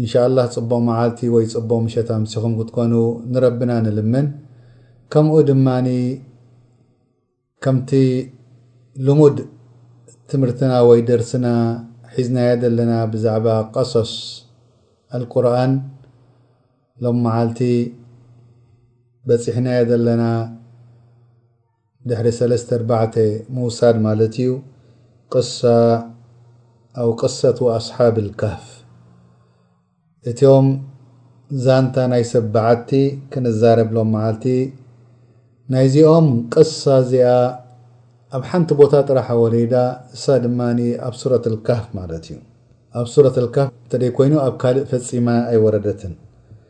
እንሻላህ ፅቡቅ መዓልቲ ወይ ፅቡቅ ምሸት ኣምሲኩም ክትኮኑ ንረብና ንልምን ከምኡ ድማ ከምቲ ልሙድ ትምህርትና ወይ ደርስና ሒዝናዮ ዘለና ብዛዕባ ቀሶስ ኣልቁርኣን ሎም መዓልቲ በፂሕናዮ ዘለና ድሕሪ ሰለስተ ኣርባዕተ ምውሳድ ማለት እዩ ቅሳ ኣው ቅሰት ወኣስሓብ ልካህፍ እትም ዛንታ ናይ ሰብ በዓቲ ክንዛረብሎም መዓልቲ ናይዚኦም ቅሳ እዚኣ ኣብ ሓንቲ ቦታ ጥራሕ ኣወሪዳ እሳ ድማ ኣብ ሱረት ልካህፍ ማለት እዩ ኣብ ሱረት ልካፍ እተደይ ኮይኑ ኣብ ካልእ ፈፂማ ኣይወረደትን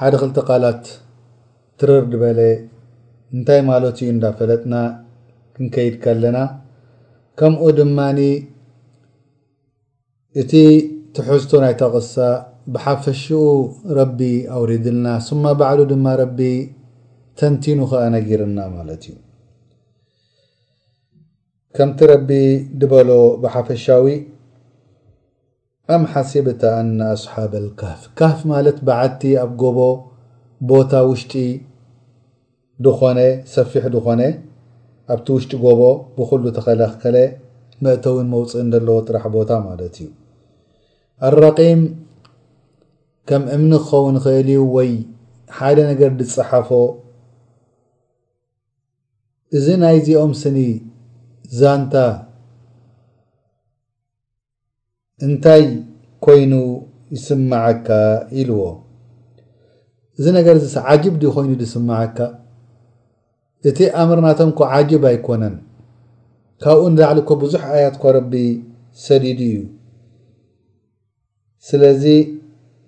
ሓደ ክልተ ቃላት ትርር ድበለ እንታይ ማለቱ እዩ እንዳፈለጥና ክንከይድ ከለና ከምኡ ድማ እቲ ትሕዝቶ ናይታ ቅሳ ብሓፈሽኡ ረቢ ኣውሪድልና ስማ ባዕሉ ድማ ረቢ ተንቲኑ ከኣ ነጊርና ማለት እዩ ከምቲ ረቢ ድበሎ ብሓፈሻዊ ኣም ሓሲብተ ኣነ ኣስሓበ ኣልካህፍ፣ ካህፍ ማለት በዓቲ ኣብ ጎቦ ቦታ ውሽጢ ድኾነ ሰፊሕ ድኾነ ኣብቲ ውሽጢ ጎቦ ብኹሉ ተኸለኽከለ መእተዊን መውጽእን ደለዎ ጥራሕ ቦታ ማለት እዩ። ኣልረቂም ከም እምኒ ክኸውን ይኽእል እዩ ወይ ሓደ ነገር ድጸሓፎ እዚ ናይዚኦም ስኒ ዛንታ እንታይ ኮይኑ ይስመዓካ? ኢልዎ። እዚ ነገር እዚስ ዓጅብ ድዩ ኮይኑ ዝስመዓካ? እቲ ኣምር ናቶም እኮ ዓጅብ ኣይኮነን። ካብኡ ንላዕሊ እኮ ብዙሕ ኣያት እኮ ረቢ ሰዲዱ እዩ። ስለዚ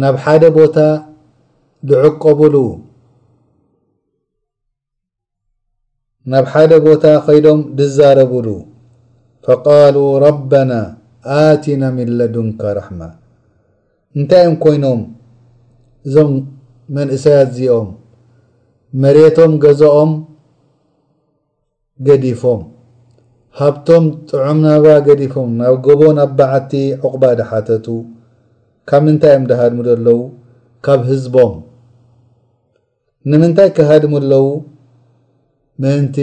ናብ ሓደ ቦታ ዝዕቆብሉ ናብ ሓደ ቦታ ከይዶም ዝዛረብሉ ፈቃሉ ረበና ኣቲና ምን ለዱንካ ራሕማ እንታይ እዮም ኮይኖም እዞም መንእሰያት እዚኦም መሬቶም ገዘኦም ገዲፎም ሃብቶም ጥዑም ናብራ ገዲፎም ናብ ጎቦ ናብ በዓቲ ዑቕባ ድሓተቱ ካብ ምንታይ እዮም ድሃድሙ ደለዉ ካብ ህዝቦም ንምንታይ ክሃድሙ ኣለዉ ምእንቲ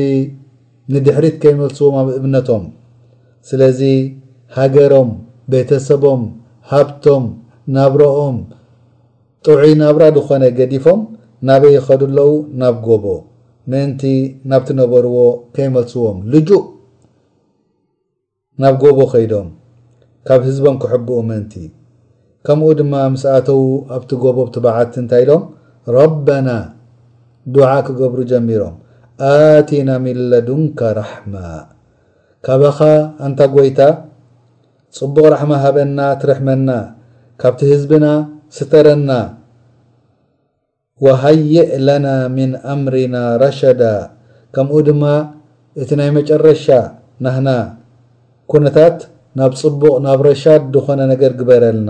ንድሕሪት ከይመልስዎም ኣብ እምነቶም ስለዚ ሃገሮም ቤተሰቦም ሃብቶም ናብረኦም ጥዑይ ናብራ ድኾነ ገዲፎም ናበይ ይኸዱ ኣለዉ ናብ ጎቦ ምእንቲ ናብቲ ነበርዎ ከይመልስዎም ልጁእ ናብ ጎቦ ከይዶም ካብ ህዝቦም ክሕብኡ ምእንቲ ከምኡ ድማ ምስ ኣተዉ ኣብቲ ጎቦ ኣብቲ በዓቲ እንታይ ኢሎም ረበና ዱዓ ክገብሩ ጀሚሮም ኣቲና ሚን ለዱንካ ራሕማ ካባኻ ኣንታ ጎይታ ጽቡቅ ራሕማ ሃበና ትርሕመና ካብቲ ህዝብና ስተረና ወሃይእ ለና ሚን ኣምሪና ረሸዳ ከምኡ ድማ እቲ ናይ መጨረሻ ናህና ኩነታት ናብ ጽቡቅ ናብ ረሻድ ድኮነ ነገር ግበረልና።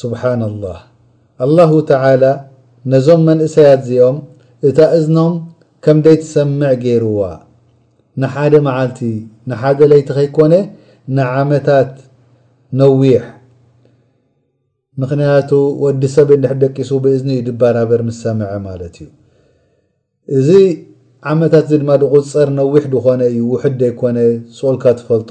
ሱብሓነላህ ኣላሁ ተዓላ ነዞም መንእሰያት እዚኦም እታ እዝኖም ከም ደይትሰምዕ ገይሩዋ ንሓደ መዓልቲ ንሓደ ለይቲ ከይኮነ ንዓመታት ነዊሕ ምኽንያቱ ወዲ ሰብ እንድሕር ደቂሱ ብእዝኑ እዩ ድባራበር ምስ ሰምዐ ማለት እዩ እዚ ዓመታት እዚ ድማ ድቑጸር ነዊሕ ድኾነ እዩ ውሑድ ደይኮነ ጾልካ ትፈልጦ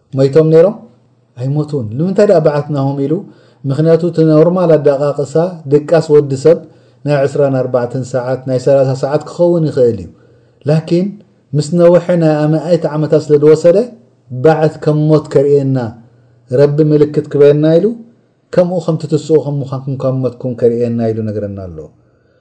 ሞይቶም ነይሮም ኣይሞቱን ልምንታይ ድኣ ብዓትናሆም ኢሉ ምክንያቱ እቲ ኖርማል ኣዳቃቅሳ ድቃስ ወዲ ሰብ ናይ ዕስራን ኣርባዕተን ሰዓት ናይ ሰላሳ ሰዓት ክከውን ይክእል እዩ ላኪን ምስ ነወሐ ናይ ኣመኣት ዓመታት ስለ ድወሰደ ባዕት ከም ሞት ከርእየና ረቢ ምልክት ክበየና ኢሉ ከምኡ ከም ትትስኡ ከም ምኳንኩም ካብ ሞትኩም ከርእየና ኢሉ ነግረና ኣሎ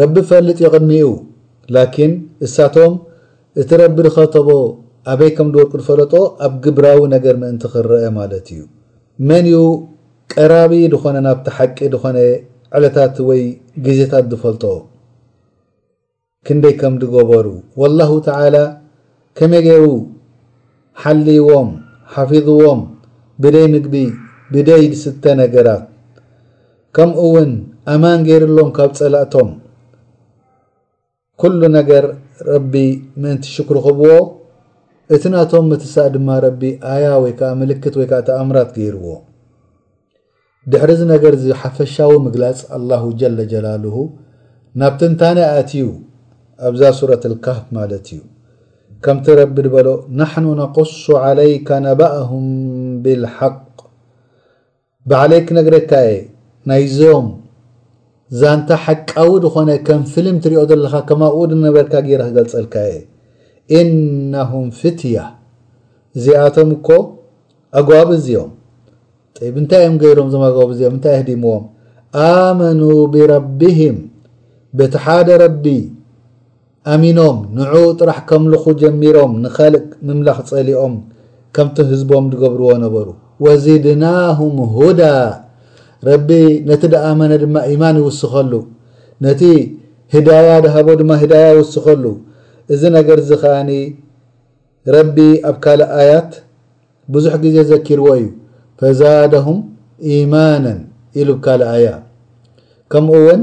ረቢ ፈልጥ የቅንዩ ላኪን እሳቶም እቲ ረቢ ድከተቦ ኣበይ ከም ድወድቁ ድፈለጦ ኣብ ግብራዊ ነገር ምእንቲ ክረኣ ማለት እዩ መን እዩ ቀራቢ ድኮነ ናብቲ ሓቂ ድኮነ ዕለታት ወይ ግዜታት ድፈልጦ ክንደይ ከም ድገበሩ ወላሁ ተዓላ ከመይ ገይሩ ሓልይዎም ሓፊዝዎም ብደይ ምግቢ ብደይ ድስተ ነገራት ከምኡ ውን ኣማን ገይርሎም ካብ ጸላእቶም ኩሉ ነገር ረቢ ምእንቲ ሽክሩ ክህብዎ እቲ ናቶም ምትሳእ ድማ ረቢ ኣያ ወይ ከኣ ምልክት ወይ ከኣ ተኣምራት ገይርዎ ድሕሪ እዚ ነገር እዚ ሓፈሻዊ ምግላጽ ኣላሁ ጀለ ጀላልሁ ናብ ትንታነ ኣእትዩ ኣብዛ ሱረት ልካህፍ ማለት እዩ ከምቲ ረቢ ድበሎ ናሕኑ ነቁሱ ዓለይካ ነባእሁም ብልሓቅ ባዕለይ ክነግረካ እየ ናይዞም ዛንታ ሓቃዊ ድኮነ ከም ፍልም ትሪኦ ዘለካ ከማኡ ድነበርካ ገይረ ክገልፀልካ እየ ኢነሁም ፍትያ እዚኣቶም እኮ ኣጓብዝ እዮም ጠይብ እንታይ እዮም ገይሮም ዞም ኣጓብዝ እዮም እንታይ ኣህዲምዎም ኣመኑ ብረቢህም በቲ ሓደ ረቢ ኣሚኖም ንዕኡ ጥራሕ ከምልኹ ጀሚሮም ንካልእ ምምላኽ ጸሊኦም ከምቲ ህዝቦም ድገብርዎ ነበሩ። ወዚድናሁም ሁዳ ረቢ ነቲ ድኣመነ ድማ ኢማን ይውስኸሉ ነቲ ህዳያ ድሃቦ ድማ ህዳያ ይውስኸሉ እዚ ነገርዚ ከኣ ረቢ ኣብ ካልእ ኣያት ብዙሕ ግዜ ዘኪርዎ እዩ ፈዛደሁም ኢማነን ኢሉ ኣብ ካልእ ኣያ ከምኡውን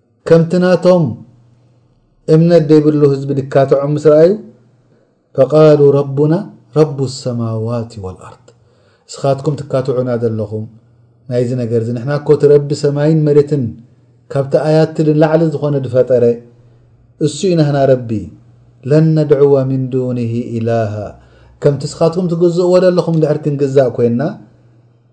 ከምቲ ናቶም እምነት ዘይብሉ ህዝቢ ድካትዖም ምስ ረኣዩ ፈቃሉ ረቡና ረቡ ሰማዋት ወልኣርድ እስኻትኩም ትካትዑና ዘለኹም ናይዚ ነገር እዚ ንሕና እኮ እቲ ረቢ ሰማይን መሬትን ካብቲ ኣያቲ ንላዕሊ ዝኾነ ዝፈጠረ እሱ ኢናህና ረቢ ለን ነድዕወ ምን ዱንሂ ኢላሃ ከምቲ እስኻትኩም ትግዝእዎ ዘለኹም እንድሕር ክንግዛእ ኮይንና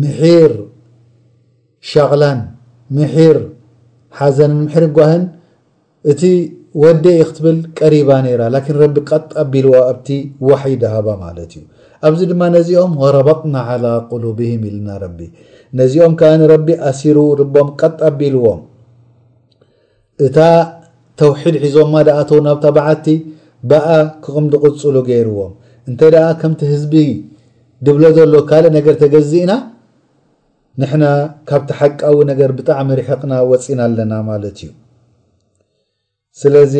ምሒር ሻቕላን ምሒር ሓዘንን ምሒር ጓህን እቲ ወደይ እዩ ክትብል ቀሪባ ነይራ ላኪን ረቢ ቀጥ ኣቢልዋ ኣብቲ ዋሕይ ደሃባ ማለት እዩ ኣብዚ ድማ ነዚኦም ወረበጥና ዓላ ቁሉብህም ኢልና ረቢ ነዚኦም ከኣ ንረቢ ኣሲሩ ልቦም ቀጥ ኣቢልዎም እታ ተውሒድ ሒዞማ ድኣተው ናብታ በዓቲ ብኣ ክቕምዱ ቅጽሉ ገይርዎም እንተ ከምቲ ህዝቢ ድብሎ ዘሎ ካልእ ነገር ተገዚእና ንሕና ካብቲ ሓቃዊ ነገር ብጣዕሚ ርሕቕና ወጺና ኣለና ማለት እዩ ስለዚ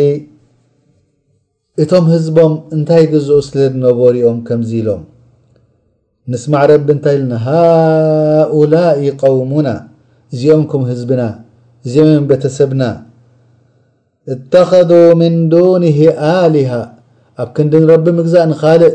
እቶም ህዝቦም እንታይ ይግዝኡ ስለ ዝነበሩ'ዮም ከምዚ ኢሎም። ምስ ማዕረ'ቢ እንታይ ኢልና፣ ሃኡላኢ ቀውሙና፣ እዚኦም'ኩም ህዝብና፣ እዚኦም'ዮም ቤተሰብና፣ እተኸዙ ምን ዱኒሂ ኣሊሃ፣ ኣብ ክንዲ ንረቢ ምግዛእ ንኻልእ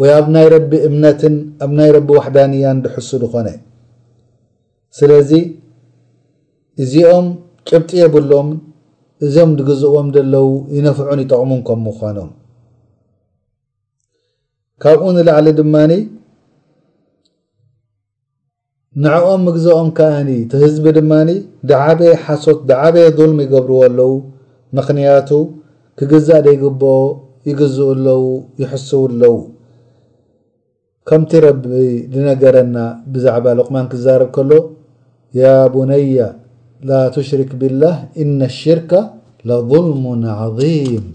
ወይ ኣብ ናይ ረቢ እምነትን ኣብ ናይ ረቢ ዋሕዳንያን ድሕሱ ድኾነ ስለዚ እዚኦም ጭብጢ የብሎምን እዚኦም ድግዝእዎም ደለዉ ይነፍዑን ይጠቕሙን ከም ምዃኖም ካብኡ ንላዕሊ ድማኒ ንዕኦም ምግዘኦም ከኣ እቲ ህዝቢ ድማ ዝዓበየ ሓሶት ዝዓበየ ዙልሚ ይገብርዎ ኣለዉ ምኽንያቱ ክግዛእ ዘይግብኦ ይግዝኡ ኣለዉ ይሕስዉ ኣለዉ ከምቲ ረቢ ዝነገረና ብዛዕባ ሉቅማን ክዛረብ ከሎ ያ ቡነያ ላቱሽሪክ ቢላህ ኢነ ሽርካ ለዙልሙን ዓዚም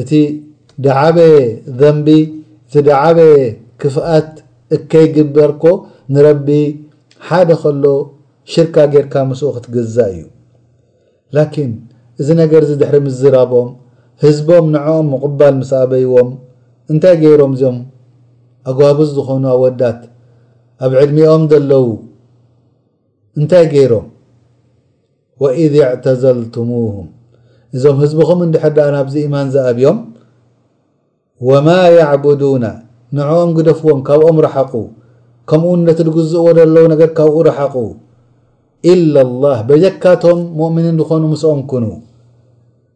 እቲ ድዓበየ ዘንቢ እቲ ድዓበየ ክፍኣት እከይ ግበር እኮ ንረቢ ሓደ ከሎ ሽርካ ጌርካ ምስኡ ክትግዛእ እዩ ላኪን እዚ ነገር እዚ ድሕሪ ምዝራቦም ህዝቦም ንዕኦም ምቅባል ምስ ኣበይዎም እንታይ ጌሮም እዚኦም ኣጓብዝ ዝኮኑ ኣወዳት ኣብ ዕድሚኦም ዘለዉ እንታይ ጌሮም ወኢዝ ኣዕተዘልቱሙሁም እዞም ህዝብኹም እንድሕር ደኣ ናብዚ ኢማን ዝኣብዮም ወማ የዕቡዱነ ንዕኦም ግደፍዎም ካብኦም ርሓቑ ከምኡውን ነቲ ድግዝእዎ ደለዉ ነገር ካብኡ ርሓቑ ኢላላህ በጀካቶም ሙእምኒን ድኾኑ ምስኦም ኩኑ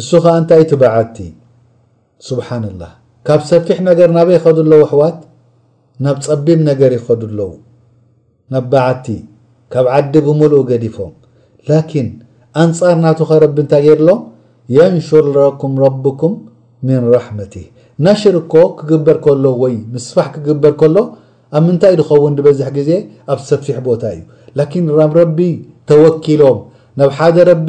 እሱ ከኣ እንታይ እቲ በዓቲ ሱብሓነላህ ካብ ሰፊሕ ነገር ናበይ ይኸዱ ኣለዉ ኣሕዋት ናብ ጸቢብ ነገር ይኸዱ ኣለዉ ናብ በዓቲ ካብ ዓዲ ብምሉኡ ገዲፎም ላኪን ኣንጻር ናቱ ከ ረቢ እንታይ ጌሩ ኣሎ የንሹር ለኩም ረብኩም ሚን ራሕመቲህ ነሽር እኮ ክግበር ከሎ ወይ ምስፋሕ ክግበር ከሎ ኣብ ምንታይ እዩ ዝኸውን ዝበዝሕ ግዜ ኣብ ሰፊሕ ቦታ እዩ ላኪን ናብ ረቢ ተወኪሎም ናብ ሓደ ረቢ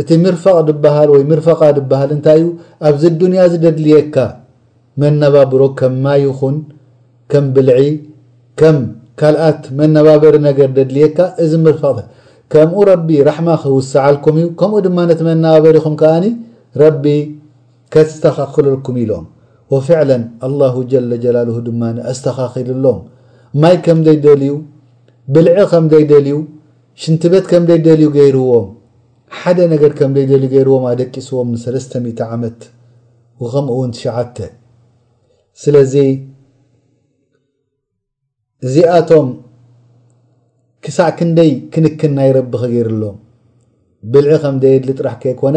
እቲ ምርፋቕ ድበሃል ወይ ምርፈቓ ድበሃል እንታይ እዩ? ኣብዚ ኣዱንያ እዚ ደድልየካ መነባብሮ ከም ማይ ይኹን ከም ብልዒ ከም ካልኣት መነባበሪ ነገር ደድልየካ እዚ ምርፋቕ ድበሃል። ከምኡ ረቢ ራሕማ ክውሰዓልኩም እዩ ከምኡ ድማ ነቲ መነባበሪኹም ከኣ ረቢ ከስተኻኽለልኩም እዩ ኢሎም። ወፍዕለን ኣላሁ ጀለ ጀላሉሁ ድማ ኣስተኻኺልሎም። ማይ ከም ዘይደልዩ፣ ብልዒ ከም ዘይደልዩ፣ ሽንትቤት ከም ደይደልዩ ገይርዎም ሓደ ነገር ከም ደይደልዩ ገይርዎም ኣደቂስዎም ን ሰለስተ ሚእቲ ዓመት ዉከምኡ ዉን ትሽዓተ ስለዚ እዚኣቶም ክሳዕ ክንደይ ክንክን ናይ ረቢ ከገይርሎም ብልዒ ከም ደየድሊ ጥራሕ ከይኮነ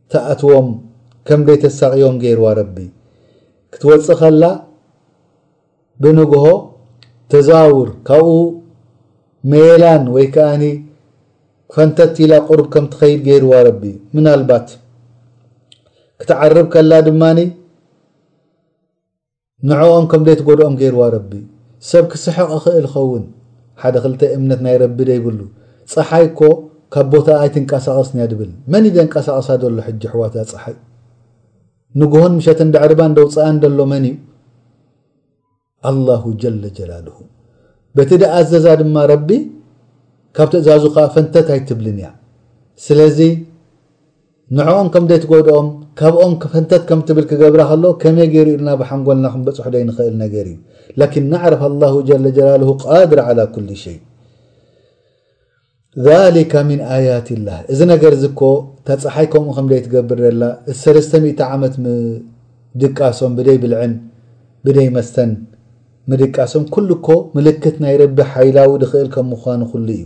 ትኣትዎም ከም ደይ ተሳቅዮም ገይርዋ ረቢ ክትወጽእ ከላ ብንግሆ ተዛውር ካብኡ መየላን ወይ ከኣ ፈንተት ኢላ ቁሩብ ከም ትከይድ ገይርዋ ረቢ ምናልባት ክትዓርብ ከላ ድማ ንዕኦም ከም ደይትጎድኦም ገይርዋ ረቢ። ሰብ ክስሕቕ እኽእል ይኸውን ሓደ ክልተ እምነት ናይ ረቢ ደይብሉ ጸሓይ እኮ ካብ ቦታኣ ኣይትንቃሳቐስን እያ ድብል መን እዩ ደንቃሳቕሳ ደሎ ሕጂ ኣሕዋት እዛ ጸሓይ ንግሆን ምሸትን ድዕርባን ደውጽኣን ደሎ መን እዩ ኣላሁ ጀለ ጀላልሁ በቲ ደኣዘዛ ድማ ረቢ ካብ ትእዛዙ ከኣ ፈንተት ኣይትብልን እያ ስለዚ ንዕኦም ከም ደይትጎድኦም ካብኦም ክፈንተት ከም ትብል ክገብራ ከሎ ከመይ ገይሩ ኢልና ብሓንጎልና ክንበጽሖ ደይንኸእል ነገር እዩ ላኪን ናዕርፍ ኣላሁ ጀለ ጀላሉሁ ቃድር ዓላ ኩሊ ሸይ ዛሊከ ሚን ኣያቲላህ እዚ ነገር እዚ እኮ እታ ጸሓይ ከምኡ ከም ደይትገብር ደላ እቲ ሰለስተ ሚእቲ ዓመት ምድቃሶም ብደይ ብልዕን ብደይ መስተን ምድቃሶም ኩሉ እኮ ምልክት ናይ ረቢ ሓይላዊ ድኽእል ከም ምዃኑ ኩሉ እዩ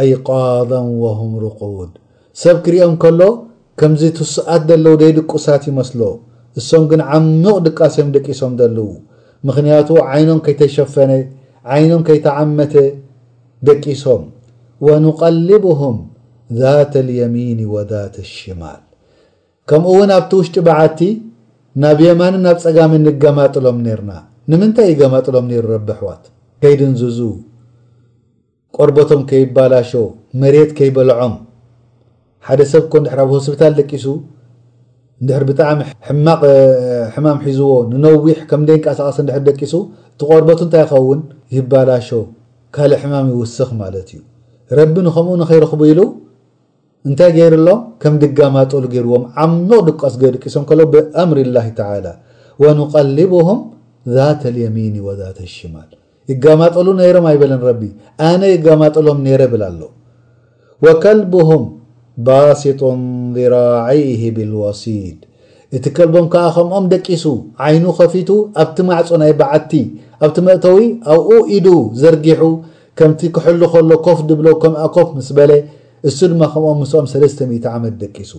ኣይቃዘን ወሁም ሩቁድ ሰብ ክሪኦም ከሎ ከምዚ ትሱኣት ደለዉ ደይድቁሳት ይመስሎ እሶም ግን ዓሚቅ ድቃስ እዮም ደቂሶም ደልዉ ምክንያቱ ዓይኖም ከይተሸፈነ ዓይኖም ከይተዓመተ ደቂሶም ወኑቀልብሁም ዛተ ልየሚኒ ወዛተ ሽማል ከምኡ ውን ኣብቲ ውሽጢ በዓቲ ናብ የማንን ናብ ጸጋምን ንገማጥሎም ኔርና ንምንታይ ይገማጥሎም ኔሩ ረቢ ኣሕዋት ከይድንዝዙ ቆርበቶም ከይባላሾ መሬት ከይበልዖም ሓደ ሰብ እኮ እንድሕር ኣብ ሆስብታል ደቂሱ እንድሕር ብጣዕሚ ሕማቅ ሕማም ሒዝዎ ንነዊሕ ከምደይንቃሳቀስ እንድሕር ደቂሱ እቲ ቆርበቱ እንታይ ይኸውን ይባላሾ ካልእ ሕማም ይውስኽ ማለት እዩ ረቢ ንከምኡ ንከይረኽቡ ኢሉ እንታይ ገይርሎም ከም ድጋማጦሉ ገይርዎም ዓሚቅ ድቃስ ገድቂሶም ከለው ብኣምሪላሂ ተዓላ ወኑቀሊቡሁም ዛተ ልየሚኒ ወዛተ ሽማል ይጋማጠሉ ነይሮም ኣይበለን ረቢ ኣነ ይጋማጠሎም ነይረ ብል ኣሎ ወከልቡሁም ባሲጡን ዚራዐይሂ ቢልወሲድ እቲ ከልቦም ከኣ ከምኦም ደቂሱ ዓይኑ ከፊቱ ኣብቲ ማዕጾ ናይ በዓቲ ኣብቲ መእተዊ ኣብኡ ኢዱ ዘርጊሑ ከምቲ ክሕሉ ከሎ ኮፍ ድብሎ ከምኣ ኮፍ ምስ በለ እሱ ድማ ከምኦም ምስኦም ሰለስተ ሚእቲ ዓመት ደቂሱ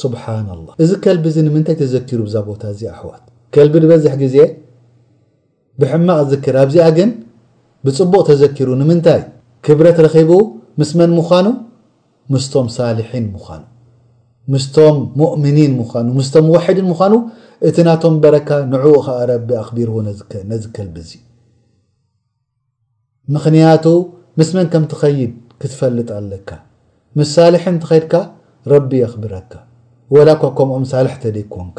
ሱብሓነላህ እዚ ከልቢ እዚ ንምንታይ ተዘኪሩ ብዛ ቦታ እዚኣ ኣሕዋት ከልቢ ድበዝሕ ግዜ ብሕማቅ ዝክር ኣብዚኣ ግን ብጽቡቅ ተዘኪሩ ንምንታይ ክብረት ረኪብኡ ምስ መን ምኳኑ ምስቶም ሳልሒን ምኳኑ ምስቶም ሙእሚኒን ምኳኑ ምስቶም ሙወሒዲን ምኳኑ እቲ ናቶም በረካ ንዕኡ ከኣ ረቢ ኣክቢርዎ ነዚ ከልቢ እዚ ምክንያቱ ምስ መን ከም ትከይድ ክትፈልጥ ኣለካ ምስ ሳልሒን ተከድካ ረቢ የክብረካ ወላ እኳ ከምኦም ሳልሕ ተደይኮንካ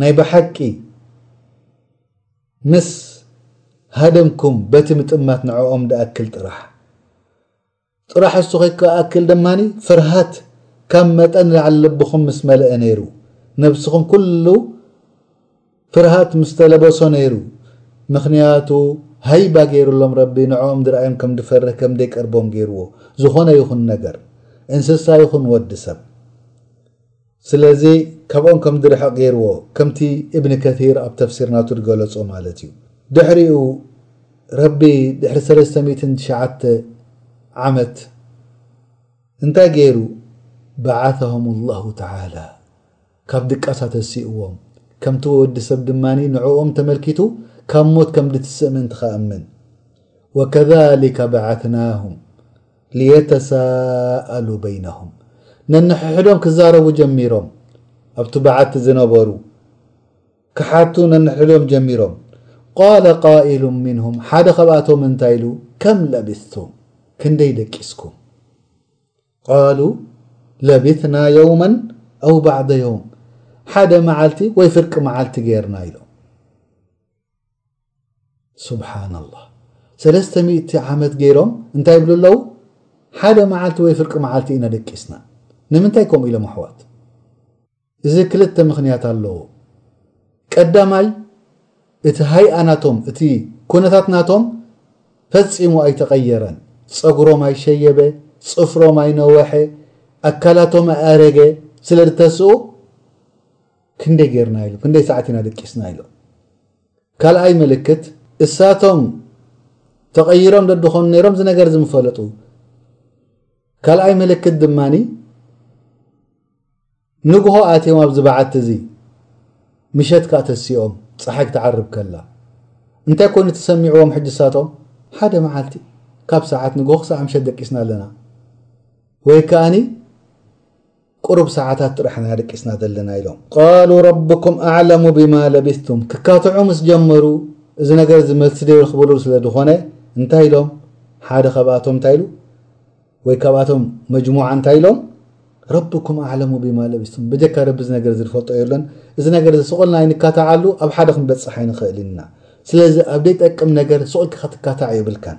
ናይ ብሓቂ ምስ ሃደምኩም በቲ ምጥማት ንዕኦም ድኣክል ጥራሕ ጥራሕ እሱ ከይከኣክል ደማኒ ፍርሃት ካብ መጠን ንላዕሊ ልብኹም ምስ መለአ ነይሩ ነብስኹም ኩሉ ፍርሃት ምስ ተለበሶ ነይሩ ምኽንያቱ ሃይባ ገይሩሎም ረቢ ንዕኦም ድርኣዮም ከም ድፈርህ ከም ደይቀርቦም ገይርዎ ዝኾነ ይኹን ነገር እንስሳ ይኹን ወዲ ሰብ ስለዚ ካብኦም ከም ዝርሕቕ ገይርዎ ከምቲ እብኒ ከሲር ኣብ ተፍሲር ናቱ ዝገለጾ ማለት እዩ ድሕሪኡ ረቢ ድሕሪ ሰለስተ ሚእትን ትሽዓተ ዓመት እንታይ ገይሩ በዓተሁም ላሁ ተዓላ ካብ ድቃሳ ተሲእዎም ከምቲ ወዲ ሰብ ድማ ንዕኦም ተመልኪቱ ካብ ሞት ከም ድትስእ ምእንቲ ከእምን ወከዛሊከ በዓትናሁም ልየተሳኣሉ በይነሁም ነንሕሕዶም ክዛረቡ ጀሚሮም ኣብቲ በዓቲ ዝነበሩ ክሓቱ ነንሕሕዶም ጀሚሮም ቃለ ቃኢሉ ምንሁም ሓደ ካብኣቶም እንታይ ኢሉ ከም ለቢስቱም ክንደይ ደቂስኩም ቃሉ ለቢትና የውመን ኣው ባዕደ የውም ሓደ መዓልቲ ወይ ፍርቂ መዓልቲ ገይርና ኢሎም ሱብሓነላህ ሰለስተ ሚእቲ ዓመት ጌሮም እንታይ ይብሉ ኣለዉ ሓደ መዓልቲ ወይ ፍርቂ መዓልቲ ኢና ደቂስና ንምንታይ ከምኡ ኢሎም ኣሕዋት እዚ ክልተ ምኽንያት ኣለዎ ቀዳማይ እቲ ሃይኣ ናቶም እቲ ኩነታት ናቶም ፈጺሙ ኣይተቐየረን ጸጉሮም ኣይሸየበ ጽፍሮም ኣይነወሐ ኣካላቶም ኣያረገ ስለ ዝተስኡ ክንደይ ጌርና ኢሉ ክንደይ ሰዓት ኢና ደቂስና ኢሎም ካልኣይ ምልክት እሳቶም ተቐይሮም ደድኾኑ ነይሮም እዚ ነገር ዝምፈለጡ ካልኣይ ምልክት ድማ ንግሆ ኣትዮም ኣብዚ በዓቲ እዚ ምሸት ከዓ ተሲኦም ፀሓይ ክትዓርብ ከላ እንታይ ኮይኑ ተሰሚዕዎም ሕጂ እሳቶም ሓደ መዓልቲ ካብ ሰዓት ንግሆ ክሳዕ ምሸት ደቂስና ኣለና ወይ ከዓኒ ቁሩብ ሰዓታት ጥራሕ ኢና ደቂስና ዘለና ኢሎም። ቃሉ ረቡኩም ኣዕለሙ ቢማ ለቢስቱም ክካትዑ ምስ ጀመሩ እዚ ነገር እዚ መልሲ ዘይረኽብሉ ስለ ዝኾነ እንታይ ኢሎም ሓደ ካብኣቶም እንታይ ኢሉ ወይ ካብኣቶም መጅሙዓ እንታይ ኢሎም ረቡኩም ኣዕለሙ ቢማ ለቢስቱም ብጀካ ረቢ እዚ ነገር እዚ ዝፈልጦ የሎን እዚ ነገር እዚ ስቑልና ኣይንካታዓሉ ኣብ ሓደ ክንበጽሕ ኣይንኽእል ኢና ስለዚ ኣብ ዘይጠቅም ነገር ስቑልካ ክትካታዕ የብልካን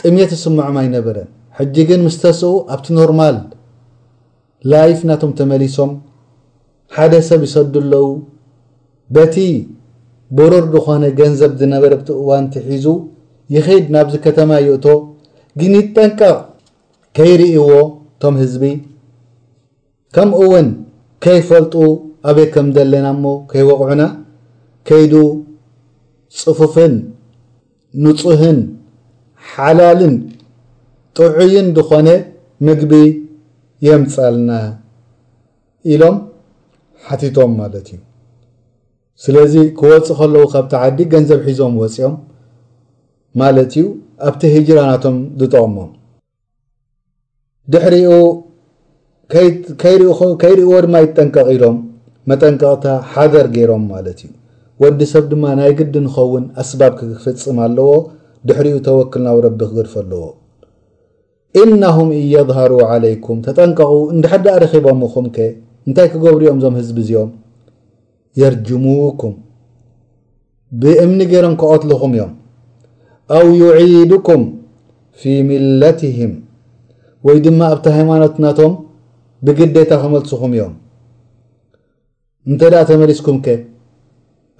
ጥምየት ዝስመዖም ኣይነበረን ሕጂ ግን ምስ ተስኡ ኣብቲ ኖርማል ላይፍ ናቶም ተመሊሶም ሓደ ሰብ ይሰዱ ኣለዉ በቲ ቦሮር ድኮነ ገንዘብ ድነበረ ኣብቲ እዋን ትሒዙ ይኪድ ናብዚ ከተማ ይእቶ ግን ይጠንቀቅ ከይርእይዎ ቶም ህዝቢ ከምኡውን ከይፈልጡ ኣበይ ከም ዘለና እሞ ከይወቕዑና ከይዱ ጽፉፍን ንጹህን ሓላልን ጥዑይን ዝኾነ ምግቢ የምጻልና ኢሎም ሓቲቶም ማለት እዩ። ስለዚ ክወጹ ከለዉ ካብቲ ዓዲ ገንዘብ ሒዞም ወጺኦም ማለት እዩ ኣብቲ ሂጅራ ናቶም ዝጠቕሞም ድሕሪኡ ከይርእዎ ድማ ይጠንቀቕ ኢሎም መጠንቀቕታ ሓደር ገይሮም ማለት እዩ ወዲ ሰብ ድማ ናይ ግዲ ንኸውን ኣስባብ ክፍፅም ኣለዎ ድሕሪኡ ተወክል ናብ ረቢ ክገድፎ ኣለዎ እነሁም እየظሃሩ ዓለይኩም ተጠንቀቑ እንድሕር ዳኣ ረኺቦምኹም ከ እንታይ ክገብሩ እዮም እዞም ህዝቢ እዚኦም የርጅሙኩም ብእምኒ ገይሮም ክቐትልኹም እዮም ኣው ዩዒድኩም ፊ ሚለትህም ወይ ድማ ኣብቲ ሃይማኖት ናቶም ብግዴታ ክመልስኹም እዮም እንተ ደኣ ተመሊስኩም ከ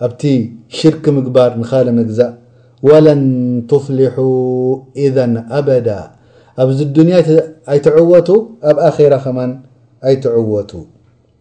ኣብቲ ሽርክ ምግባር ንኻል ምግዛእ ወለን ትፍሊሑ ኢዘን ኣበዳ ኣብዚ ዱንያ ኣይትዕወቱ ኣብ ኣኼራ ከማን ኣይትዕወቱ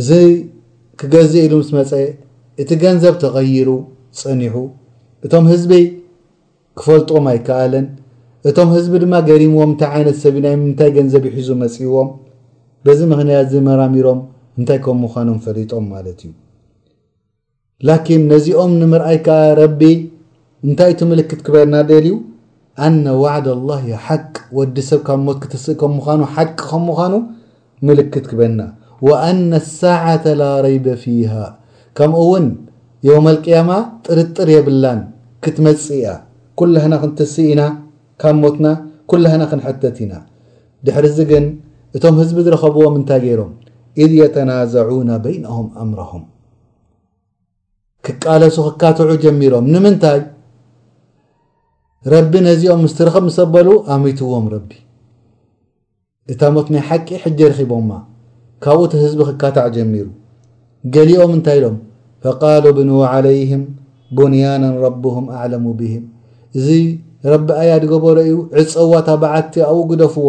እዚ ክገዝእ ኢሉ ምስ መጸ እቲ ገንዘብ ተቐይሩ ጸኒሑ እቶም ህዝቢ ክፈልጦም ኣይከኣለን። እቶም ህዝቢ ድማ ገሪምዎም እንታይ ዓይነት ሰብ እዩ ናይ ምንታይ ገንዘብ እዩ ሒዙ መጺዎም በዚ ምኽንያት እዚ መራሚሮም እንታይ ከም ምዃኖም ፈሊጦም ማለት እዩ። ላኪን ነዚኦም ንምርኣይ ከኣ ረቢ እንታይ እቲ ምልክት ክበየና ደልዩ ኣነ ዋዕድ ኣላህ ሓቅ ወዲ ሰብ ካብ ሞት ክትስእ ከም ምዃኑ ሓቂ ከም ምዃኑ ምልክት ክበየና ወኣነ ኣሳዓተ ላ ረይበ ፊሃ ከምኡ ውን የውም ኣልቅያማ ጥርጥር የብላን ክትመጽእ እያ ኩላህና ክንትስእ ኢና ካብ ሞትና ኩላህና ክንሕተት ኢና ድሕሪ እዚ ግን እቶም ህዝቢ ዝረኸብዎም እንታይ ገይሮም ኢዝ የተናዘዑነ በይነሁም ኣምረሁም ክቃለሱ ክካትዑ ጀሚሮም ንምንታይ ረቢ ነዚኦም ምስ ትረኽብ ምስ ኣበሉ ኣሚትዎም ረቢ እታ ሞት ናይ ሓቂ ሕጂ ርኺቦማ ካብኡ እቲ ህዝቢ ክካታዕ ጀሚሩ ገሊኦም እንታይ ኢሎም ፈቃሉ ብንው ዓለይህም ቡንያናን ረብሁም ኣዕለሙ ብህም እዚ ረቢ ኣያ ድገበሮ እዩ ዕፀዋ ታባዓቲ ኣብኡ ግደፍዎ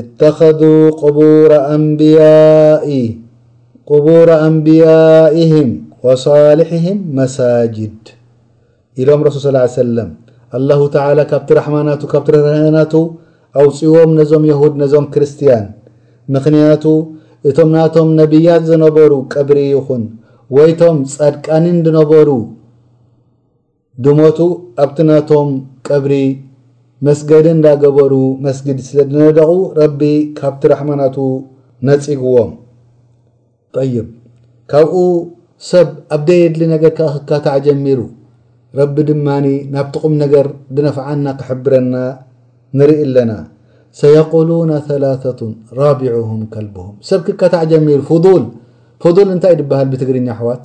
እተኸዙ ቁቡረ ኣንብያኢ ቁቡረ ኣንብያኢህም ወሷልሒህም መሳጅድ ኢሎም ረሱል ስ ላ ሰለም ኣላሁ ተዓላ ካብቲ ራሕማ ናቱ ካብቲ ርህራሀ ናቱ ኣውፅዎም ነዞም የሁድ ነዞም ክርስትያን ምኽንያቱ እቶም ናቶም ነብያት ዝነበሩ ቀብሪ ይኹን ወይቶም ፃድቃንን ዝነበሩ ድሞቱ ኣብቲ ናቶም ቀብሪ መስገዲ እንዳ ገበሩ መስጊድ ስለ ድነደቁ ረቢ ካብቲ ራሕማ ናቱ ነጺግዎም ጠይብ ካብኡ ሰብ ኣብ ደየድሊ ነገር ከኣ ክካታዕ ጀሚሩ ረቢ ድማ ናብቲ ቁም ነገር ድነፍዓና ክሕብረና ንርኢ ኣለና ሰየቁሉነ ሰላሰቱን ራቢዑሁም ከልቡሁም ሰብ ክካታዕ ጀሚሩ ፉዱል ፉዱል እንታይ ድበሃል ብትግርኛ ኣሕዋት።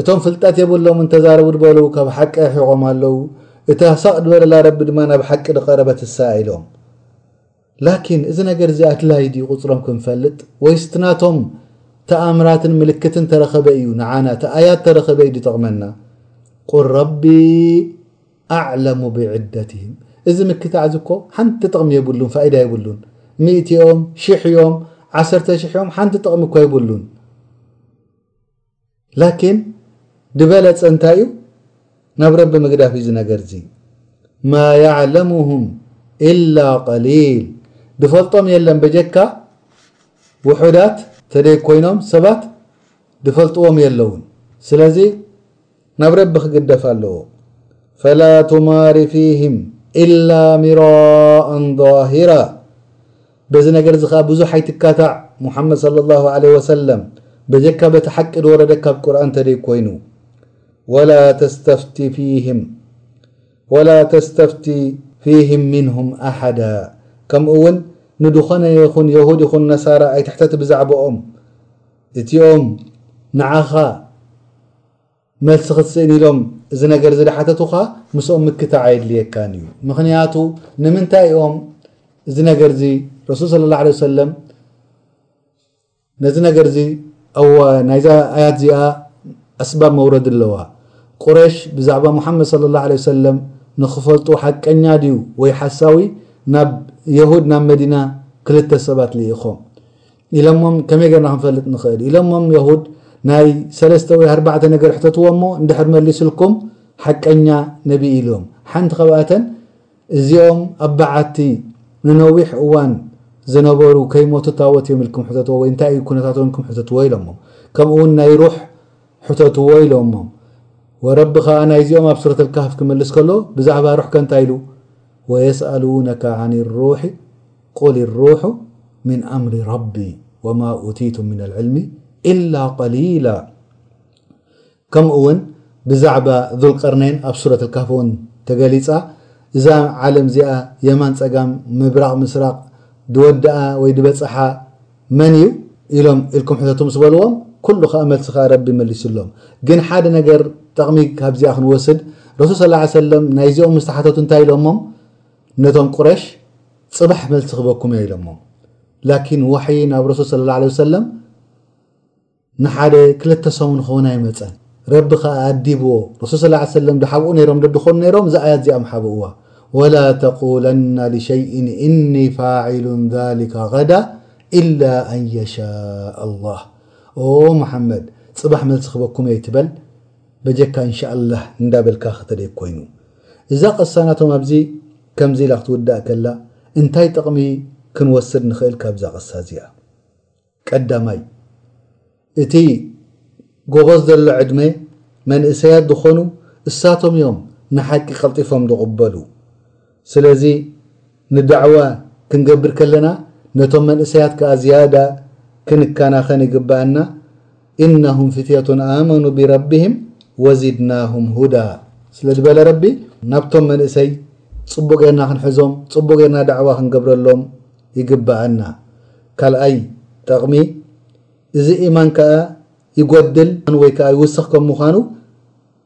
እቶም ፍልጠት የብሎምን ተዛረቡ ድበሉ ካብ ሓቂ ኣርሒቆም ኣለው እታ ሰቅ ድበለላ ረቢ ድማ ናብ ሓቂ ድቀረበት እሳ ኢሎም ላኪን እዚ ነገር እዚ ኣድላይ ድዩ ቁጽሮም ክንፈልጥ ወይስ እቲ ናቶም ተኣምራትን ምልክትን ተረከበ እዩ ንዓና እቲ ኣያት ተረከበ እዩ ድጠቅመና ቁል ረቢ ኣዕለሙ ብዕደትህም እዚ ምክታዕ እዚ እኮ ሓንቲ ጥቅሚ የብሉን ፋይዳ የብሉን ሚእቲ እዮም ሽሕ እዮም ዓሰርተ ሽሕ እዮም ሓንቲ ጥቅሚ እኮ የብሉን ላኪን ድበለጸ እንታይ እዩ ናብ ረቢ ምግዳፍ እዩ ዝነገር እዚ ማ ያዕለሙሁም ኢላ ቀሊል ድፈልጦም የለን በጀካ ውሑዳት ተደይኮይኖም ሰባት ድፈልጥዎም የለውን ስለዚ ናብ ረቢ ክግደፍ ኣለዎ ፈላ ቱማሪ ፊህም ኢላ ሚራኣን ዛሂራ በዚ ነገር እዚ ከኣ ብዙሕ ኣይትካታዕ ሙሓመድ ሰለላሁ ዓለይሂ ወሰለም በጀካ በቲ ሓቂ ዝወረደካ ኣብ ቁርኣን እንተደይ ኮይኑ ወላ ተስተፍቲ ፊህም ወላ ተስተፍቲ ፊህም ሚንሁም ኣሓዳ ከምኡ እውን ንድኾነ ይኹን የሁድ ይኹን ነሳራ ኣይትሕተቲ ብዛዕባኦም እቲኦም ንዓኻ መልሲ ክትስእን ኢሎም እዚ ነገር እዚ ድሓተቱኻ ምስኦም ምክታዕ ኣየድልየካን እዩ ምኽንያቱ ንምንታይ እዮም እዚ ነገር እዚ ረሱል ስለ ላ ለ ሰለም ነዚ ነገር እዚ ኣዋ ናይዛ ኣያት እዚኣ ኣስባብ መውረድ ኣለዋ ቁረሽ ብዛዕባ ሙሓመድ ስለ ላ ለ ሰለም ንክፈልጡ ሓቀኛ ድዩ ወይ ሓሳዊ ናብ የሁድ ናብ መዲና ክልተ ሰባት ልኢኾም ኢሎሞም ከመይ ጌርና ክንፈልጥ ንኽእል ኢሎሞም የሁድ ናይ ሰለስተ ወይ ኣርባዕተ ነገር ሕተትዎ እሞ እንድሕር መሊስልኩም ሓቀኛ ነብይ ኢሎም ሓንቲ ካብኣተን እዚኦም ኣብ በዓቲ ንነዊሕ እዋን ዝነበሩ ከይሞቱ ታቦት እዮም ኢልኩም ሕተትዎ ወይ እንታይ እዩ ኩነታቶም ኢልኩም ሕተትዎ ኢሎሞም ከምኡውን ናይ ሩሕ ሕተትዎ ኢሎሞም ወረቢ ከኣ ናይዚኦም ኣብ ሱረት ኣልካህፍ ክምልስ ከሎ ብዛዕባ ሩሕከ እንታይ ኢሉ ወየስኣሉነከ ዓኒ ሩሒ ቁል ሩሑ ሚን ኣምሪ ረቢ ወማ ኡቲቱም ሚን ኣልዕልሚ ኢላ ቀሊላ ከምኡ ውን ብዛዕባ ዙልቀርነይን ኣብ ሱረት ኣልካፍ ውን ተገሊጻ እዛ ዓለም እዚኣ የማን ጸጋም ምብራቕ ምስራቕ ድወድኣ ወይ ድበጽሓ መን እዩ ኢሎም ኢልኩም ሕተቱ ምስ በልዎም ኩሉ ከኣ መልሲ ከኣ ረቢ መሊስሎም ግን ሓደ ነገር ጠቕሚ ካብዚኣ ክንወስድ ረሱል ሰለላሁ ዐለይሂ ወሰለም ናይዚኦም ምስ ተሓተቱ እንታይ ኢሎሞም ነቶም ቁረሽ ጽባሕ መልሲ ክበኩም እየ ኢሎሞም ላኪን ዋሕይ ናብ ረሱል ሰለላሁ ዐለይሂ ወሰለም ንሓደ ክልተ ሰሙን ክኸውን ኣይመጸን ረቢ ከኣ ኣዲብዎ ረሱል ሰለላሁ ዐለይሂ ወሰለም ድሓብኡ ነይሮም ደድኾኑ ነይሮም እዛ ኣያት እዚኣ ምሓብእዋ ወላ ተቁለና ሊሸይእን እኒ ፋዒሉን ዛሊካ ገዳ ኢላ ኣን የሻእ ኣላህ ኦ መሓመድ ጽባሕ መልሲ ክበኩም እየ ኣይትበል በጀካ እንሻ ኣላህ እንዳበልካ ከተደይ ኮይኑ እዛ ቅሳ ናቶም ኣብዚ ከምዚ ኢላ ክትውዳእ ከላ እንታይ ጥቕሚ ክንወስድ ንኽእል ካብዛ ቅሳ እዚኣ? ቀዳማይ፣ እቲ ጎበዝ ዘሎ ዕድመ መንእሰያት ዝኾኑ እሳቶም እዮም ንሓቂ ቀልጢፎም ዝቕበሉ። ስለዚ። ንዳዕዋ ክንገብር ከለና ነቶም መንእሰያት ከኣ ዝያዳ ክንከናኸን ይግበኣና ኢነሁም ፍትየቱን ኣመኑ ቢረቢሂም ወዚድናሁም ሁዳ ስለ ዝበለ ረቢ ናብቶም መንእሰይ ጽቡቕ ጌርና ክንሕዞም ጽቡቕ ጌርና ዳዕዋ ክንገብረሎም ይግበኣና ካልኣይ ጠቕሚ እዚ ኢማን ከኣ ይጎድል ወይ ከኣ ይውስኽ ከም ምዃኑ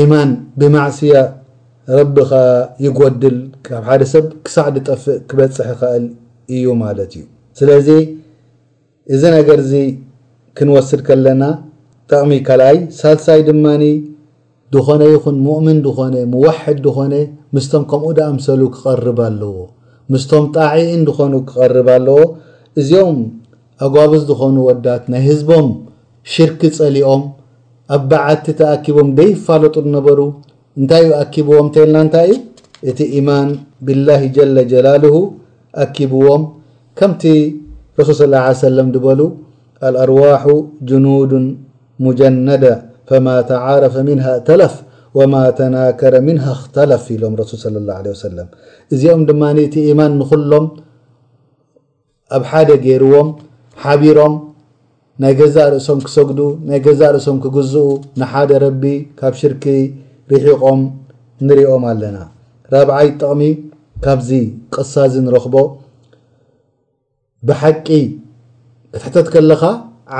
ኢማን ብማዕስያ ረብኻ ይጎድል ካብ ሓደ ሰብ ክሳዕ ድጠፍእ ክበጽሕ ይኸእል ኢዩ ማለት ኢዩ። ስለዚ እዚ ነገር እዚ ክንወስድ ከለና ጠቕሚ ካልኣይ ሳልሳይ ድማ ድኾነ ይኹን ሙእምን ድኾነ ሙዋሕድ ድኾነ ምስቶም ከምኡ ድኣምሰሉ ክቐርብ ኣለዎ ምስቶም ጣዒኢን ድኾኑ ክቐርብ ኣለዎ እዚኦም ኣጓብዝ ዝኾኑ ወዳት ናይ ህዝቦም ሽርኪ ጸሊኦም ኣብ በዓቲ ተኣኪቦም ደይፋለጡ ድነበሩ እንታይ እዩ ኣኪብዎም ተልና እንታይ እዩ እቲ ኢማን ቢላሂ ጀለ ጀላሉሁ ኣኪብዎም ከምቲ ረሱል ሰለላሁ ዓለይሂ ወሰለም ድበሉ ኣልኣርዋሑ ጅኑዱን ሙጀነደ ፈማ ተዓረፈ ሚንሃ እእተለፍ ወማ ተናከረ ሚንሃ እኽተለፍ ኢሎም ረሱል ሰለላሁ ዓለይሂ ወሰለም እዚኦም ድማ እቲ ኢማን ንኹሎም ኣብ ሓደ ገይርዎም ሓቢሮም ናይ ገዛእ ርእሶም ክሰግዱ ናይ ገዛእ ርእሶም ክግዝኡ ንሓደ ረቢ ካብ ሽርኪ ሪሒቆም ንሪኦም ኣለና ራብዓይ ጥቕሚ ካብዚ ቅሳ እዚ ንረኽቦ ብሓቂ ክትሕተት ከለኻ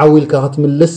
ዓው ኢልካ ክትምልስ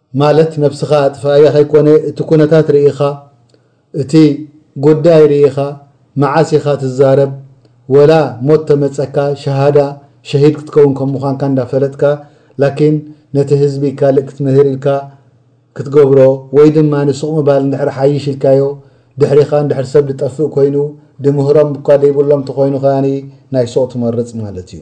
ማለት ነብስኻ ኣጥፍኣያ ከይኮነ እቲ ኩነታት ሪኢኻ እቲ ጉዳይ ሪኢኻ መዓስ ኢኻ ትዛረብ ወላ ሞት ተመጸካ ሸሃዳ ሸሂድ ክትከውን ከም ምዃንካ እንዳፈለጥካ ላኪን ነቲ ህዝቢ ካልእ ክትምህር ኢልካ ክትገብሮ ወይ ድማ ስቕ ምባል እንድሕር ሓይሽ ኢልካዮ ድሕሪኻ እንድሕር ሰብ ድጠፍእ ኮይኑ ድምህሮም እኳ ደይብሎም ተኾይኑ ከኣ ናይ ሱቕ ትመርጽ ማለት እዩ።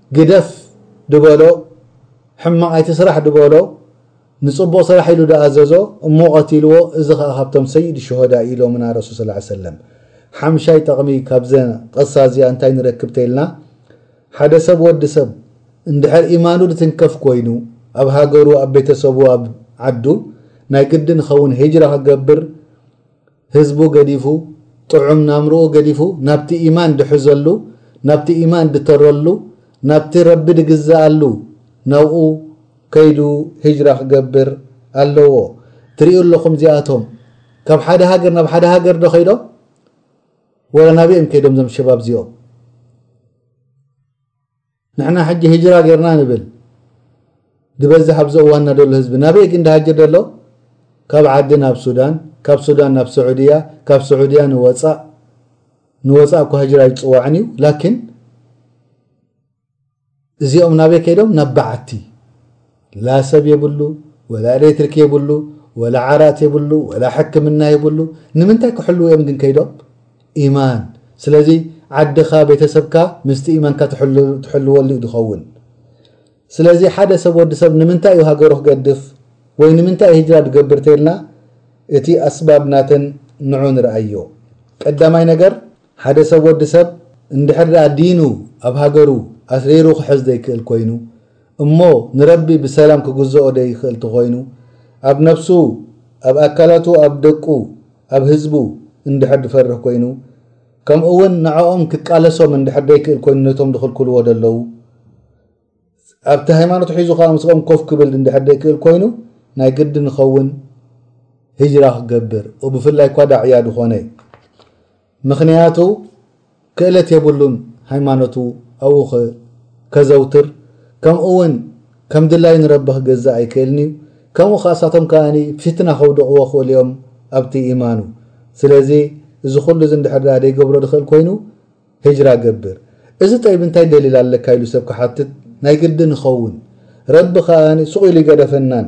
ግደፍ ድበሎ ሕማቅ ኣይትስራሕ ድበሎ ንጽቡቅ ስራሕ ኢሉ ድኣዘዞ እሞ ቀቲልዎ እዚ ከኣ ካብቶም ሰይድ ሹሀዳ እዩ ኢሎምና ረሱል ሰለላሁ ዓለይሂ ወሰለም ሓምሻይ ጠቅሚ ካብዘ ቅሳ እዚኣ እንታይ ንረክብ ተይልና ሓደ ሰብ ወዲ ሰብ እንድሕር ኢማኑ ድትንከፍ ኮይኑ ኣብ ሃገሩ ኣብ ቤተሰቡ ኣብ ዓዱ ናይ ግድን ኸውን ሂጅራ ክገብር ህዝቡ ገዲፉ ጥዑም ናምርኡ ገዲፉ ናብቲ ኢማን ድሕዘሉ ናብቲ ኢማን ድተረሉ ናብቲ ረቢ ድግዘኣሉ ናብኡ ከይዱ ሂጅራ ክገብር ኣለዎ ትሪኡ ኣለኹም እዚኣቶም ካብ ሓደ ሃገር ናብ ሓደ ሃገር ዶ ከይዶም ወላ ናበይ እዮም ከይዶም ዞም ሸባብ እዚኦም ንሕና ሕጂ ህጅራ ጌርና ንብል ዝበዝሕ ኣብዚ እዋንና ዘሎ ህዝቢ ናበይ ግን ድሃጅር ዘሎ ካብ ዓዲ ናብ ሱዳን ካብ ሱዳን ናብ ስዑድያ ካብ ስዑድያ ንወጻእ ንወጻእ እኳ ህጅራ ይጽዋዕን እዩ ላኪን እዚኦም ናበይ ከይዶም ናብ በዓቲ ላ ሰብ የብሉ ወላ ኤሌትሪክ የብሉ ወላ ዓራት የብሉ ወላ ሕክምና የብሉ ንምንታይ ክሕልዉ እዮም ግን ከይዶም ኢማን ስለዚ ዓድኻ ቤተሰብካ ምስቲ ኢማንካ ትሕልወሉ እዩ ዝኸውን ስለዚ ሓደ ሰብ ወዲ ሰብ ንምንታይ እዩ ሃገሩ ክገድፍ ወይ ንምንታይ ህጅራ ዝገብር ተልና እቲ ኣስባብ ናተን ንዑ ንርኣዮ ቀዳማይ ነገር ሓደ ሰብ ወዲ ሰብ እንድሕር ዲኑ ኣብ ሃገሩ ኣስሪሩ ክሕዝ ዘይክእል ኮይኑ እሞ ንረቢ ብሰላም ክግዝኦ ዶ ይክእል ተኮይኑ ኣብ ነብሱ ኣብ ኣካላቱ ኣብ ደቁ ኣብ ህዝቡ እንድሕር ድፈርህ ኮይኑ ከምኡ ውን ንዖኦም ክቃለሶም እንድሕር ደይክእል ኮይኑ ነቶም ድክልክልዎ ደለዉ ኣብቲ ሃይማኖቱ ሒዙ ከኣ ምስኦም ኮፍ ክብል እንድሕር ደይክእል ኮይኑ ናይ ግድን ኸውን ህጅራ ክገብር ብፍላይ እኳ ዳዕያ ድኮነ ምኽንያቱ ክእለት የብሉን ሃይማኖቱ ኣብኡ ከዘውትር ከምኡ ውን ከም ድላዩ ንረቢ ክገዝእ ኣይክእልንዩ ከምኡ ከኣ እሳቶም ከኣ ፊትና ከውድቕዎ ይኽእሉ ዮም ኣብቲ ኢማኑ ስለዚ እዚ ኩሉ እዚ እንድሕር ደኣ ደይገብሮ ድኽእል ኮይኑ ህጅራ ገብር እዚ ጠይብ እንታይ ደሊል ኣለካ ኢሉ ሰብ ክሓትት ናይ ግድን ይኸውን ረቢ ከኣ ሱቕ ኢሉ ኣይገደፈናን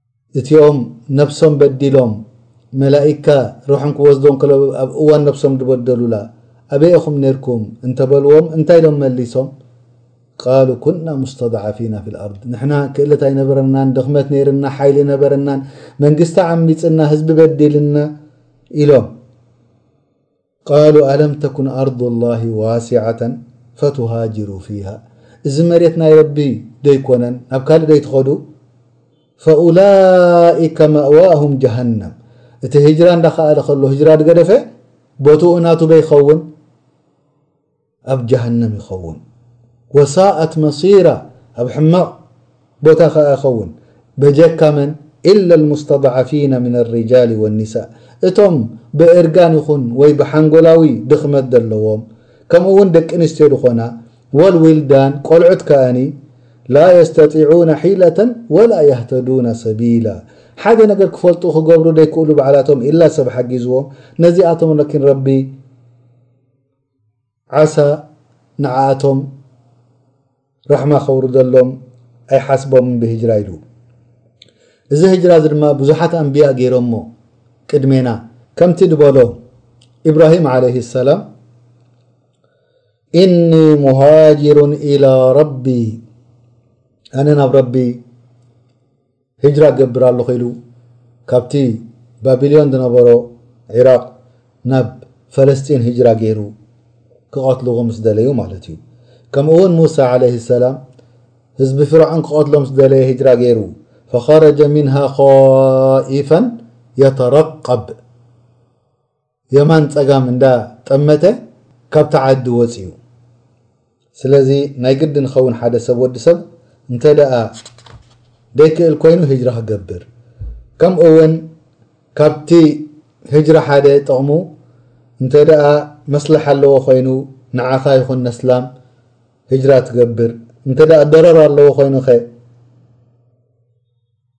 እቲኦም ነብሶም በዲሎም መላኢካ ሩሖም ክወስዶም ከሎ ኣብ እዋን ነብሶም ድበደሉላ ኣበይ ኢኹም ኔርኩም እንተ በልዎም እንታይ ኢሎም መሊሶም ቃሉ ኩና ሙስተድዓፊና ፊል ኣርድ ንሕና ክእለት ኣይነበረናን ድኽመት ነይርና ሓይሊ ነበረናን መንግስቲ ዓሚጽና ህዝቢ በዲልና ኢሎም ቃሉ ኣለም ተኩን ኣርዱ ላሂ ዋሲዐተን ፈቱሃጅሩ ፊሃ እዚ መሬት ናይ ረቢ ዶ ኣይኮነን ናብ ካልእ ዶ ኣይትኸዱ ፈኡላኢከ መእዋሁም ጀሃነም እቲ ህጅራ እንዳኸኣለ ከሎ ህጅራ ድገደፈ ቦትኡ ናቱ ዶ ኣይኸውን ኣብ ጀሃነም ይኸውን ወሳኣት መሲራ ኣብ ሕማቕ ቦታ ከኣ ይኸውን በጀካ መን ኢላ ኣልሙስተድዓፊነ ምን ኣሪጃሊ ወኒሳእ እቶም ብእርጋን ይኹን ወይ ብሓንጎላዊ ድኽመት ዘለዎም ከምኡ ውን ደቂ ኣንስትዮ ዝኾና ወልዊልዳን ቆልዑት ከኣ ላ የስተጢዑነ ሒለተ ወላ የህተዱነ ሰቢላ ሓደ ነገር ክፈልጡ ክገብሩ ዘይክእሉ ባዕላቶም ኢላ ሰብ ሓጊዝዎም ነዚኣቶም ለኪን ረቢ ዓሳ ንዓኣቶም ራሕማ ከውርደሎም ኣይሓስቦምን ብህጅራ ኢሉ እዚ ህጅራ እዚ ድማ ብዙሓት ኣንብያ ገይሮሞ ቅድሜና ከምቲ ድበሎ ኢብራሂም ዓለይሂ ሰላም ኢኒ ሙሃጅሩን ኢላ ረቢ ኣነ ናብ ረቢ ሂጅራ ክገብር ኣለኹ ኢሉ ካብቲ ባቢሎን ዝነበሮ ዒራቕ ናብ ፈለስጢን ሂጅራ ገይሩ ክቐትልዎ ምስ ደለዩ ማለት እዩ። ከምኡ እውን ሙሳ ዓለይሂ ሰላም ህዝቢ ፊርዖን ክቐትሎ ምስ ደለየ ሂጅራ ገይሩ ፈኸረጀ ሚንሃ ኻኢፈን የተረቀብ የማን ጸጋም እንዳ ጠመተ ካብታ ዓዲ ወጽዩ ስለዚ ናይ ግድን ኸውን ሓደ ሰብ ወዲ ሰብ እንተ ደኣ ደይክእል ኮይኑ ህጅራ ክገብር ከምኡ ውን ካብቲ ህጅራ ሓደ ጥቕሙ እንተ ደኣ መስለሓ ኣለዎ ኮይኑ ንዓኻ ይኹን ነስላም ህጅራ ትገብር እንተ ደኣ ደረር ኣለዎ ኮይኑኸ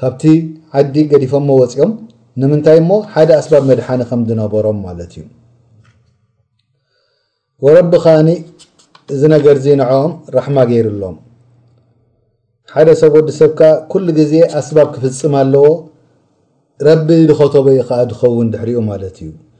ካብቲ ዓዲ ገዲፎሞ ወጺኦም ንምንታይ እሞ ሓደ ኣስባብ መድሓኒ ከም ዝነበሮም ማለት እዩ ወረቢ ከኣኒ እዚ ነገር እዚ ንዕኦም ራሕማ ገይርሎም ሓደ ሰብ ወዲ ሰብካ ኩሉ ግዜ ኣስባብ ክፍጽም ኣለዎ ረቢ ዝኸተቦ እዩ ከኣ ዝኸውን ድሕሪኡ ማለት እዩ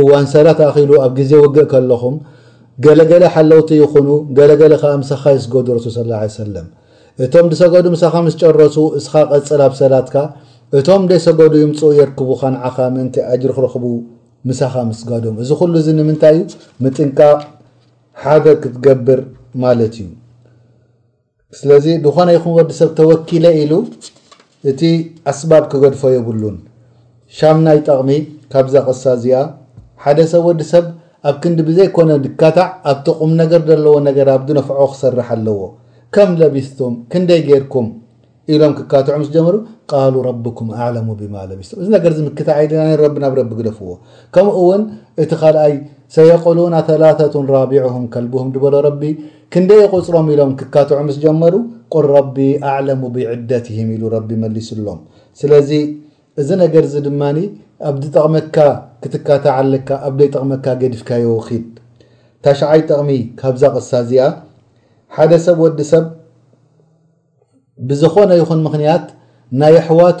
እዋን ሰራ ተኣኺሉ ኣብ ግዜ ውግእ ከለኹም ገለ ገለ ሓለውቲ ይኹኑ ገለ ገለ ከኣ ምሳኻ ይስገዱ ረሱል ሰለላሁ ዓለይሂ ወሰለም እቶም ድሰገዱ ምሳኻ ምስ ጨረሱ እስኻ ቀጽል ኣብ ሰላትካ እቶም ደይሰገዱ ይምጽኡ የርክቡኻ ንዓኻ ምእንቲ ኣጅሪ ክረኽቡ ምሳኻ ምስጋዶም እዚ ኩሉ እዚ ንምንታይ እዩ ምጥንቃቕ ሓደር ክትገብር ማለት እዩ ስለዚ ዝኾነ ይኹን ወዲ ሰብ ተወኪለ ኢሉ እቲ ኣስባብ ክገድፎ የብሉን። ሻምናይ ጠቕሚ ካብዛ ቅሳ እዚኣ ሓደ ሰብ ወዲ ሰብ ኣብ ክንዲ ብዘይኮነ ድካታዕ ኣብቲ ቁምነገር ደለዎ ነገር ኣብ ድነፍዖ ክሰርሕ ኣለዎ። ከም ለቢስቱም፣ ክንደይ ጌርኩም፣ ኢሎም ክካትዑ ምስ ጀመሩ ቃሉ ረብኩም ኣዕለሙ ቢማ ለቢስቱም እዚ ነገርዚ ምክታዕ የድልየና ነይሩ ረቢ ናብ ረቢ ግደፍዎ። ከምኡ እውን እቲ ካልኣይ ሰየቁሉነ ሰላሰቱን ራቢዑሁም ከልቡሁም ድበሎ ረቢ ክንደይ ቁጽሮም ኢሎም ክካትዑ ምስ ጀመሩ ቁል ረቢ ኣዕለሙ ብዒደትህም ኢሉ ረቢ መሊሱሎም ስለዚ እዚ ነገር እዚ ድማ ኣብ ድጠቕመካ ክትካታዕ ኣለካ ኣብ ደይጠቕመካ ገድፍካዮ ኺድ ታሽዓይ ጠቕሚ ካብዛ ቅሳ እዚኣ ሓደ ሰብ ወዲ ሰብ ብዝኾነ ይኹን ምኽንያት ናይ ኣሕዋቱ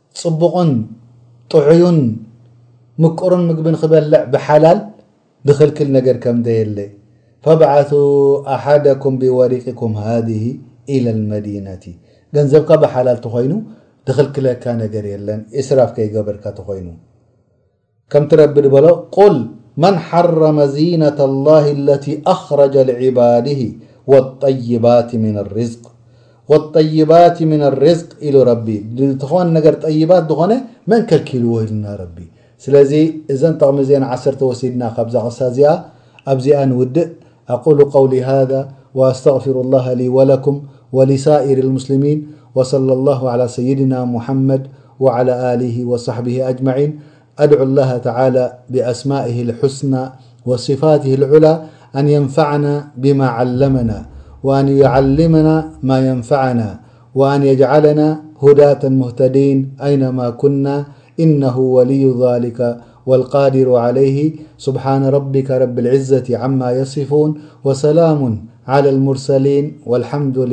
ጽቡቕን ጥዑዩን ምቁርን ምግቢ ንኽበልዕ ብሓላል ዝኽልክል ነገር ከም ዘየለ፣ ፈብዓሱ ኣሓደኩም ቢወሪቂኩም ሃዚህ ኢለል መዲነቲ፣ ገንዘብካ ብሓላል ተኾይኑ ዝኽልክለካ ነገር የለን፣ ኢስራፍ ከይገበርካ ተኾይኑ። ከምቲ ረቢ ድበሎ ቁል መን ሓረመ ዚነተ ላሂ ኣለቲ ኣኽረጀ ልዒባዲሂ ወጠይባት ሚነ ሪዝቅ ወጠይባት ሚነ ሪዝቅ ኢሉ ረቢ ንዝኾነ ነገር ጠይባት ዝኾነ መን ከልኪልዎ ኢሉና ረቢ ስለዚ እዘን ጠቕሚ እዚኤን ዓሰርተ ወሲድና ካብዛ ቅሳ እዚኣ ኣብዚኣ ንውድእ أقول قولي هذا وأستغفر الله لي ولكم ولسائر المسلمين وصلى الله على سيدنا محمد وعلى له وصحبه أجمعين أدعو الله تعالى بأسمائه الحسنى وصفاته العلى أن ينفعنا بما علمنا وأن يعلمنا ما ينفعنا وأن يجعلنا هداة مهتدين أينما كنا إنه ولي ذلك والقادر عليه سبحان ربك رب العزة عما يصفون وسلام على المرسلين والحمد